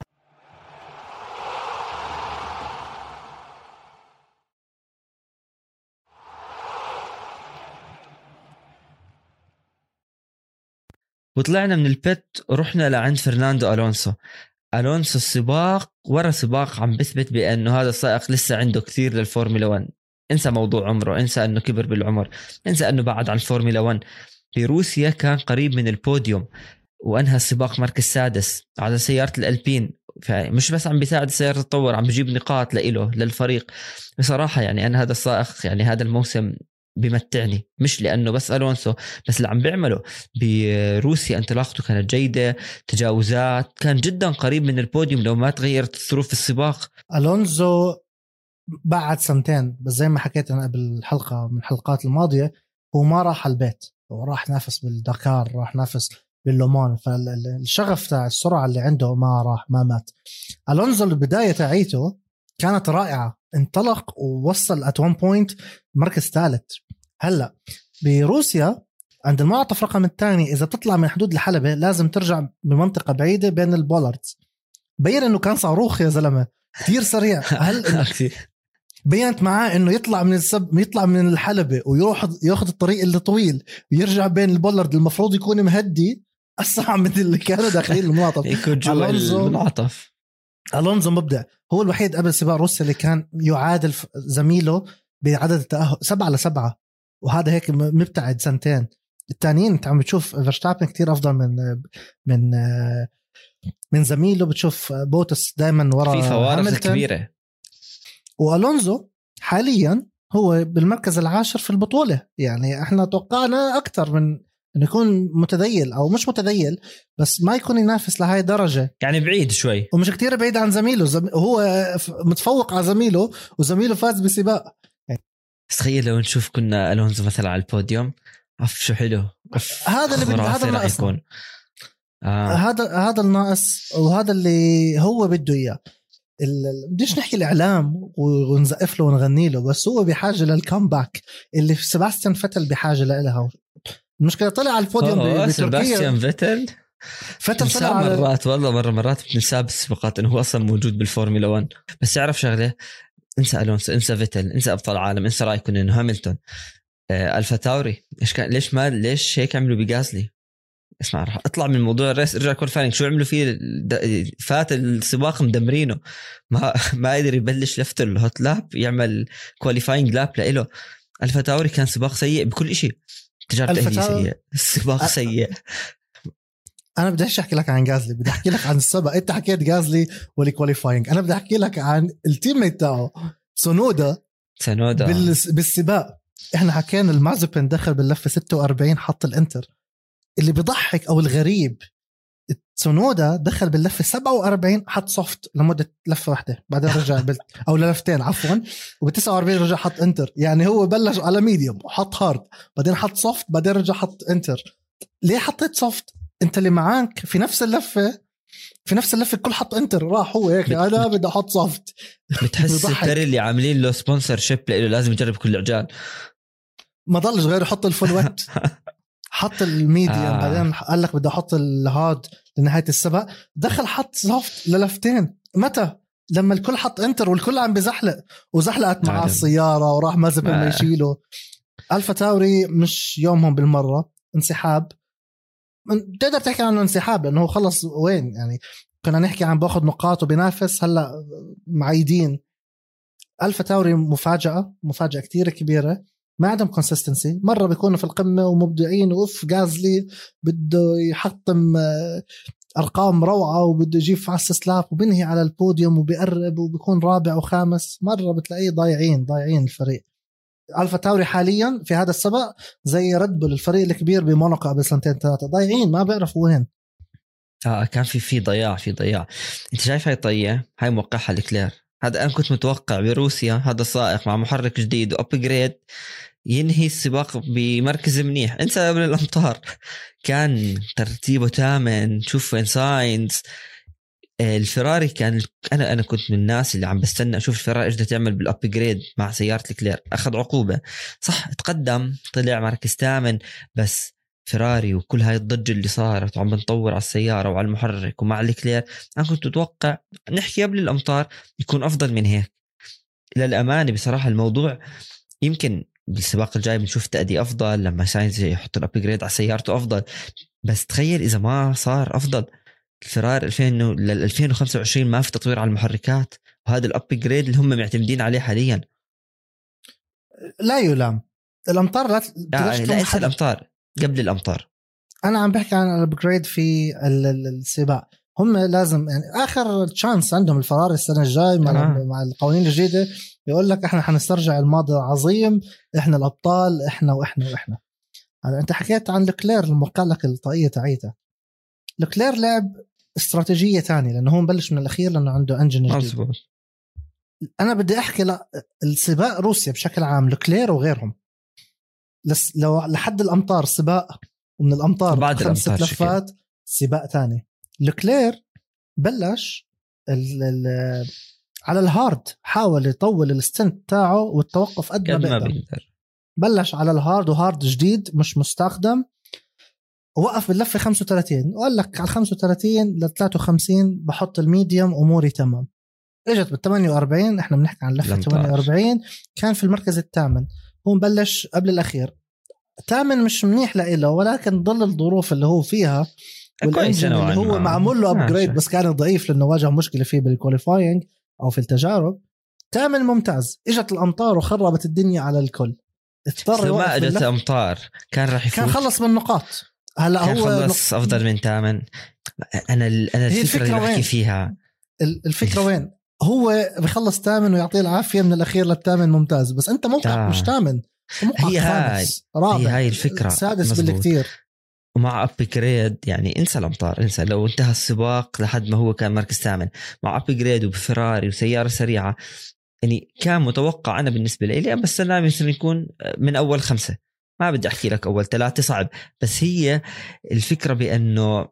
وطلعنا من ال pit ورحنا لعند فرناندو ألونسو. ألونسو السباق ورا سباق عم بثبت بأنه هذا السائق لسه عنده كثير للفورمولا 1 انسى موضوع عمره انسى إنه كبر بالعمر انسى إنه بعد عن الفورمولا 1 في روسيا كان قريب من البوديوم وانهى السباق مركز سادس على سيارة الألبين. مش بس عم بيساعد السياره تتطور عم بجيب نقاط لإله للفريق. بصراحة يعني أنا هذا السائق يعني هذا الموسم بمتعني. مش لأنه بس ألونسو بس اللي عم بيعمله بروسيا انطلاقته كانت جيدة تجاوزات كان جدا قريب من البوديوم لو ما تغيرت ظروف السباق. ألونزو بعد سنتين بس زي ما حكيت أنا قبل الحلقة من الحلقات الماضية هو ما راح على البيت. هو راح نافس بالداكار راح نافس باللومان فالشغف تاع السرعة اللي عنده ما راح ما مات. ألونزو البداية تاعيته كانت رائعة. انطلق ووصل at one point مركز ثالث. هلأ بروسيا عند المنعطف رقم الثاني إذا بتطلع من حدود الحلبة لازم ترجع بمنطقة بعيدة بين ال bollards بين إنه كان صاروخ يا زلمة كثير سريع. هل بينت معاه إنه يطلع من السب يطلع من الحلبة ويروح ياخذ الطريق اللي طويل ويرجع بين البولرد المفروض يكون مهدي؟ اسرع من اللي كانوا داخلين المنعطف يكون جوا المنعطف. ألونزو مبدع. هو الوحيد قبل سباق روسيا اللي كان يعادل زميله بعدد التأهل سبعة لسبعة. وهذا هيك مبتعد سنتين. الثانيين انت عم بتشوف فيرستابن كثير أفضل من من من زميله. بتشوف بوتس دائما ورا في فوارق كبيرة. وألونزو حاليا هو بالمركز العاشر في البطولة. يعني إحنا توقعنا أكثر من إنه يكون متذيل أو مش متذيل بس ما يكون ينافس لهي الدرجه يعني بعيد شوي. ومش كتير بعيد عن زميله. زم... هو متفوق على زميله وزميله فاز بسباق. تخيل لو نشوف كنا ألونزو مثلا على البوديوم. اف شو حلو. أف هذا اللي بد... هذا الناقص آه. هذا هذا الناقص وهذا اللي هو بده إياه. بديش نحكي الإعلام ونزقف له ونغني له بس هو بحاجة لل comeback اللي سباستيان فتل بحاجة لها المشكلة طلع على البوديوم بتركيا. سباستيان فتل طلع على مرات والله مرة مرات بنساه بالسباقات إنه هو أصلا موجود بالفورمولا 1 بس اعرف شغلة؟ انسى ألونسو انسى فيتل انسى أبطال عالم انسى رايكون إنه هاملتون. آه ألفا تاوري إيش كان ليش ما ليش هيك عملوا بجازلي؟ اسمع رح أطلع من موضوع ال race ارجع qualifying شو عملوا فيه؟ فات السباق مدمرينه. ما ما قدر يبلش لفته ال hot lap يعمل qualifying lap لإله. ألفا تاوري كان سباق سيء بكل شيء تجارب تأهيلية سيئة. السباق أ... سيء. أنا بدي أحكي لك عن جازلي بدي أحكي لك عن السبق. أنت حكيت جازلي وال qualifying أنا بدي أحكي لك عن ال teammate تاعه تسونودا. تسونودا بالس- بالسباق. إحنا حكينا المازبن دخل باللفة 46 حط ال inter. اللي بيضحك أو الغريب تسونودا دخل باللفة 47 حط soft لمدة لفة واحدة بعدين رجع بال... أو للفتين عفوا. وب 49 رجع حط inter. يعني هو بلش على medium وحط hard بعدين حط soft بعدين رجع حط inter. ليه حطيت soft أنت اللي معاك في نفس اللفة في نفس اللفة الكل حط inter راح هو هيك بت- أنا بدي أحط soft بتحس. التري اللي عاملين له sponsorship له لازم يجرب كل العجال ما ضلش غير يحط ال full wet حط ال medium آه. آه. بعدين قال لك بدي أحط ال hard لنهاية السباق دخل حط soft للفتين متى؟ لما الكل حط inter والكل عم بزحلق وزحلقت معاه معلم. السيارة وراح مازبن آه. ما يشيله. ألفا تاوري مش يومهم بالمرة انسحاب. بتقدر تحكي عنه انسحاب لأنه هو خلص وين؟ يعني كنا نحكي عن بأخذ نقاط وبينافس هلأ معيدين. ألفا تاوري مفاجأة مفاجأة كتير كبيرة. ما عندهم consistency مرة بيكونوا في القمة ومبدعين وأوف جازلي بده يحطم آه، أرقام روعة وبده يجيب fast lap وبنهي على البوديوم وبيقرب وبيكون رابع وخامس. مرة بتلاقيه ضايعين ضايعين الفريق. ألفا تاوري حاليا في هذا السبق زي ريد بول الفريق الكبير بموناكو قبل سنتين ثلاثة. ضايعين ما بيعرفوا وين. آه كان في في ضياع في ضياع. أنت شايف هاي طية؟ هاي موقعها لوكلير. هذا أنا كنت متوقع بروسيا هذا سائق مع محرك جديد و upgrade ينهي السباق بمركز منيح. انسى قبل الامطار. كان ترتيبه ثامن شوف وين ساينز. آه، الفراري كان أنا أنا كنت من الناس اللي عم بستنى أشوف الفراري إيش بدها تعمل بال upgrade مع سيارة لوكلير. أخذ عقوبة. صح تقدم طلع مركز ثامن بس فيراري وكل هاي الضجة اللي صارت وعم بنطور على السيارة وعلى المحرك ومع لوكلير أنا كنت متوقع نحكي قبل الأمطار يكون أفضل من هيك. للأمانة بصراحة الموضوع يمكن بالسباق الجاي بنشوف تأدي أفضل لما ساينز يحط ال upgrade على سيارته أفضل. بس تخيل إذا ما صار أفضل. الفراري 2000 لل 2025 ما في تطوير على المحركات وهذا ال upgrade اللي هم معتمدين عليه حاليا. لا يلام. الأمطار لا لا, بلاش لا تلوم انسى. الأمطار. قبل الأمطار. أنا عم بحكي عن ال upgrade في ال- ال- السباق. هم لازم يعني آخر chance عندهم الفراري السنة الجاي مع, آه. مع القوانين الجديدة. يقول لك إحنا حنسترجع الماضي العظيم إحنا الأبطال إحنا وإحنا وإحنا. هلا أنت حكيت عن لوكلير الموقع لك الطاقية تاعيته. لوكلير لعب استراتيجية ثانية لأنه هو مبلش من الأخير لأنه عنده engine جديد. أنا بدي أحكي لا السباق روسيا بشكل عام لوكلير وغيرهم. لسه لو لحد الأمطار سباق ومن الأمطار بعد خمس لفات سباق ثاني. لوكلير بلش ال ال على ال hard. حاول يطول ال stint تاعه والتوقف قد ما قد ما بيقدر. بلش على ال hard و hard جديد مش مستخدم. ووقف باللفة 35 وقال لك على 35 ل 53 بحط ال medium أموري تمام. إجت بال 48 إحنا بنحكي عن لفة الأمطار. 48 كان في المركز الثامن. هو مبلش قبل الأخير. ثامن مش منيح لإله ولكن ضل الظروف اللي هو فيها. كويس وال engine اللي هو. معمول له. upgrade بس كان ضعيف لأنه واجه مشكلة فيه بال qualifying أو في التجارب ثامن ممتاز إجت الأمطار وخربت الدنيا على الكل اضطر ما إجت. امطار كان راح يفوت كان خلص من نقاط هلأ كان هو خلص أفضل من ثامن أنا ال- أنا الفكرة اللي الفكرة بحكي وين؟ فيها ال- الفكرة وين؟ هو بخلص ثامن ويعطيه العافية من الأخير للثامن ممتاز بس أنت موقع آه. مش ثامن هي هاي. رابع هي هاي الفكرة. سادس. بالكثير ومع upgrade يعني انسى الأمطار انسى. لو انتهى السباق لحد ما هو كان مركز ثامن. مع upgrade وبفراري وسيارة سريعة. يعني كان متوقع أنا بالنسبة لي بس سلام يصير يكون من أول خمسة. ما بدي أحكي لك أول ثلاثة صعب. بس هي الفكرة بأنه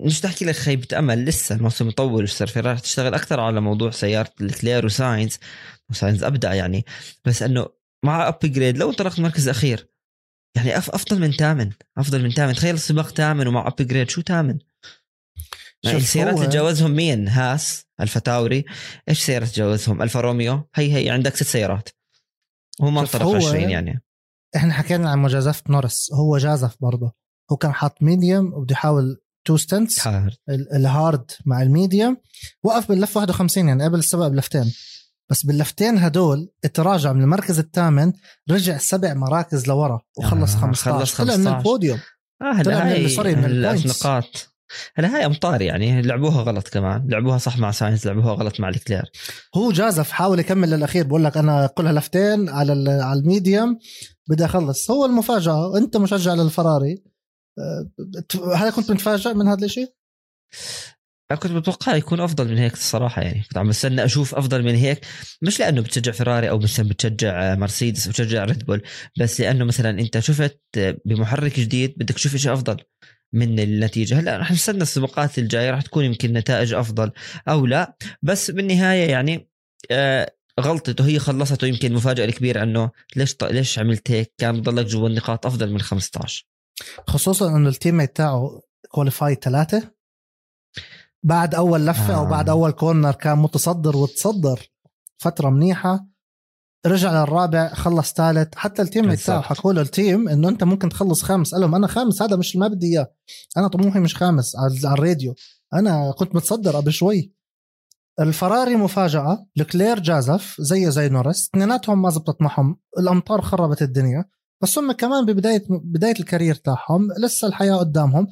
مش تحكي لك خيبة أمل. لسه الموسم مطول وصار فيراري تشتغل أكثر على موضوع سيارة لوكلير وساينز. وساينز أبدع يعني. بس أنه مع upgrade لو انطلقت مركز أخير يعني أف أفضل من ثامن أفضل من ثامن تخيل السباق ثامن ومع upgrade شو ثامن يعني السيارات اللي تجاوزهم مين؟ هاس ألفا تاوري. إيش سيارة تجاوزهم ألفا روميو. هي هي. عندك ست سيارات. هو ما انطلق هو- 20 يعني. إحنا حكينا عن مجازفة نورس. هو جازف برضه. هو كان حاط medium وبده يحاول two stints ال hard مع ال medium. وقف باللفه 51 يعني قبل السبق بلفتين. بس باللفتين هدول تراجع من المركز الثامن رجع سبع مراكز لورا وخلص آه، 15 خلص طلع من 15. البوديوم. هلا طلع من sorry، من. النقاط. هلا هاي أمطار يعني لعبوها غلط كمان. لعبوها صح مع ساينز لعبوها غلط مع لوكلير. هو جازف حاول يكمل للأخير. بقول لك أنا كلها لفتين على على ال medium بدي أخلص. هو المفاجأة. أنت مشجع للفراري. بت- هل كنت متفاجئ من هذا الشيء؟ أنا كنت متوقع يكون أفضل من هيك الصراحة يعني. كنت عم بستنى أشوف أفضل من هيك. مش لأنه بتشجع فيراري أو مثلا بتشجع مرسيدس أو بتشجع ريد بول بس لأنه مثلا أنت شفت بمحرك جديد بدك تشوف شيء أفضل من النتيجة. هلأ رح نستنى السباقات الجاية رح تكون يمكن نتائج أفضل أو لا. بس بالنهاية يعني آه غلطته هي خلصته يمكن المفاجاه الكبيرة أنه ليش ط... ليش عملت هيك؟ كان ضلك جوا النقاط أفضل من 15 خصوصا إنه ال team تاعه qualify ثلاثة. بعد أول لفة آه. أو بعد أول corner كان متصدر وتصدر فترة منيحة رجع للرابع خلص ثالث حتى ال team تاعه. حكوا له ال team إنه أنت ممكن تخلص خامس. قال لهم أنا خامس هذا مش ما بدي إياه. أنا طموحي مش خامس على على الراديو. أنا كنت متصدر قبل شوي. الفراري مفاجأة لوكلير جازف زيه زي نورس اثنيناتهم ما زبطت معهم الأمطار خربت الدنيا. بس هم كمان ببداية بداية ال career تاعهم لسه الحياة قدامهم.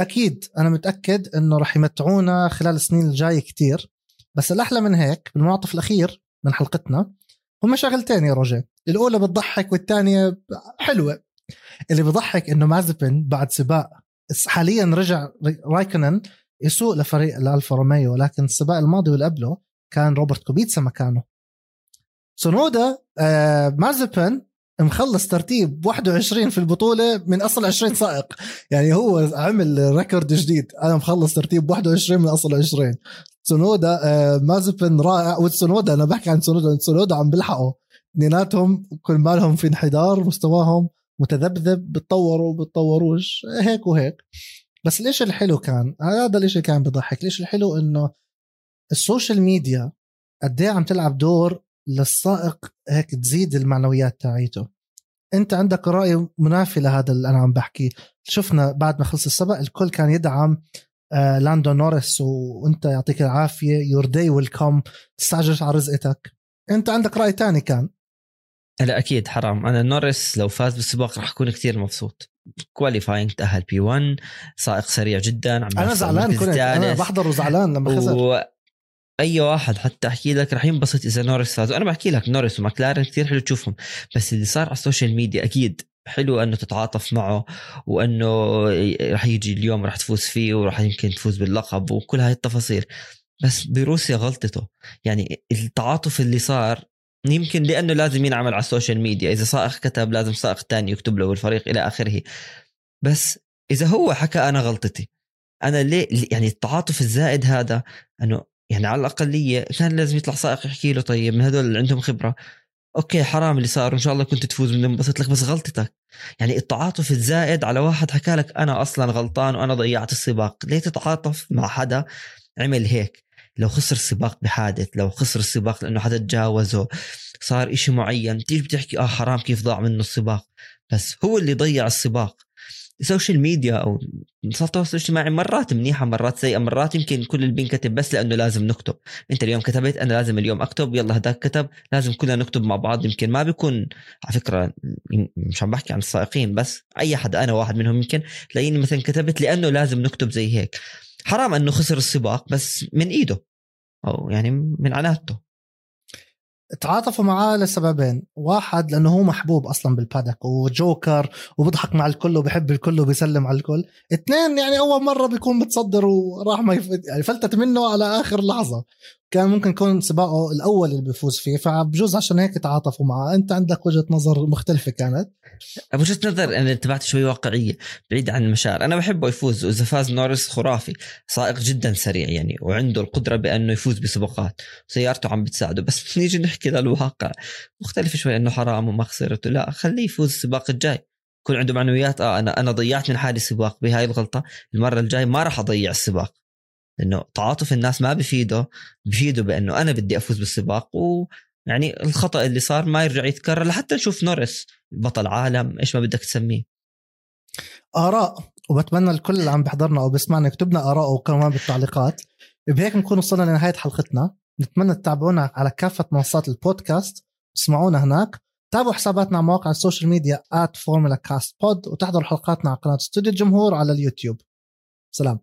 أكيد أنا متأكد إنه رح يمتعونا خلال السنين الجاية كتير. بس الأحلى من هيك بالمعطف الأخير من حلقتنا هم شغلتين يا روجي. الأولى بتضحك والثانية حلوة. اللي بضحك إنه مازيبين بعد سباق حاليا رجع رايكونن يسوق لفريق الألفا روميو ولكن السباق الماضي واللي قبله كان روبرت كوبيتسا مكانه. سونودا آه مازيبين مخلص ترتيب 21 في البطولة من أصل 20 سائق. يعني هو عمل record جديد. أنا مخلص ترتيب 21 من أصل 20 سونودا آه مازيبين رائع. وسونودا أنا بحكي عن سونودا سونودا عم بيلحقوا اثنيناتهم كل مالهم في انحدار مستواهم متذبذب بتطوروا بتطوروش. هيك وهيك. بس ليش الحلو كان هذا ليش كان بضحك. ليش الحلو إنه ال social media قد إيه عم تلعب دور للسائق هيك تزيد المعنويات تاعيته. انت عندك رأي منافي لهذا اللي أنا عم بحكيه. شفنا بعد ما خلص السبق الكل كان يدعم آه لاندو نورس وانت يعطيك العافية. your day will come تستعجلش على رزقتك. انت عندك رأي تاني كان؟ لا أكيد حرام. أنا نورس لو فاز بالسباق راح أكون كثير مبسوط. qualifying تأهل P 1 سائق سريع جدا. عم أنا زعلان كنت. أنا. بحضر وزعلان لما خسر. و... أي واحد حتى أحكي لك رح ينبسط إذا نورس فاز وأنا بحكي لك نورس وماكلارن كثير حلو تشوفهم. بس اللي صار على ال social media أكيد حلو إنه تتعاطف معه وإنه رح يجي اليوم رح تفوز فيه ورح يمكن تفوز باللقب وكل هاي التفاصيل. بس برضه هي غلطته. يعني التعاطف اللي صار يمكن لأنه لازم ينعمل على ال social media. إذا سائق كتب لازم سائق تاني يكتب له والفريق إلى آخره. بس إذا هو حكى أنا غلطتي أنا ليه؟ يعني التعاطف الزائد هذا إنه يعني على القليلة كان لازم يطلع سائق يحكي له طيب من هدول اللي عندهم خبرة. okay حرام اللي صار وإن شاء الله كنت تفوز بننبسط لك بس غلطتك. يعني التعاطف الزائد على واحد حكى لك أنا أصلا غلطان وأنا ضيعت السباق. ليه تتعاطف مع حدا عمل هيك؟ لو خسر السباق بحادث لو خسر السباق لأنه حدا تجاوزه صار إشي معين تيجي بتحكي آه حرام كيف ضاع منه السباق. بس هو اللي ضيع السباق. ال social media أو منصات التواصل الاجتماعي مرات منيحة مرات سيئة مرات يمكن كل اللي بينكتب بس لأنه لازم نكتب. أنت اليوم كتبت أنا لازم اليوم أكتب يلا هداك كتب لازم كلنا نكتب مع بعض. يمكن ما بيكون على فكرة مش عم بحكي عن السائقين بس أي حدا أنا واحد منهم يمكن تلاقيني مثلا كتبت لأنه لازم نكتب زي هيك. حرام أنه خسر السباق بس من إيده أو يعني من عناته تعاطفوا معاه لسببين. واحد لأنه هو محبوب أصلا بالبادك وجوكر وبضحك مع الكل وبحب الكل وبيسلم على الكل. اثنين يعني أول مرة بيكون متصدر وراح ما يف... يعني فلتت منه على آخر لحظة. كان ممكن يكون سباقه الأول اللي بيفوز فيه فبجوز عشان هيك تعاطفوا معه. أنت عندك وجهة نظر مختلفة كانت؟ وجهة نظر أنا انتبهت شوي واقعية بعيد عن المشاعر. أنا بحبه يفوز وإذا فاز نورس خرافي سائق جدا سريع يعني وعنده القدرة بأنه يفوز بسباقات. سيارته عم بتساعده بس نيجي نحكي للواقع. مختلف شوي أنه حرام وما خسرته. لا خليه يفوز السباق الجاي. يكون عنده معنويات. آه أنا أنا ضيعت من حالي سباق بهاي الغلطة. المرة الجاي ما راح أضيع السباق. لأنه تعاطف الناس ما بفيده بفيده بإنه أنا بدي أفوز بالسباق و يعني الخطأ اللي صار ما يرجع يتكرر لحتى نشوف نوريس بطل عالم إيش ما بدك تسميه. آراء وبتمنى الكل اللي عم بيحضرنا أو بيسمعنا يكتب لنا اراءه كمان بالتعليقات. بهيك بنكون وصلنا لنهاية حلقتنا. نتمنى تتابعونا على كافة منصات البودكاست. اسمعونا هناك. تابعوا حساباتنا على مواقع ال social media بود وتحضروا حلقاتنا على قناة استوديو الجمهور على اليوتيوب. سلام.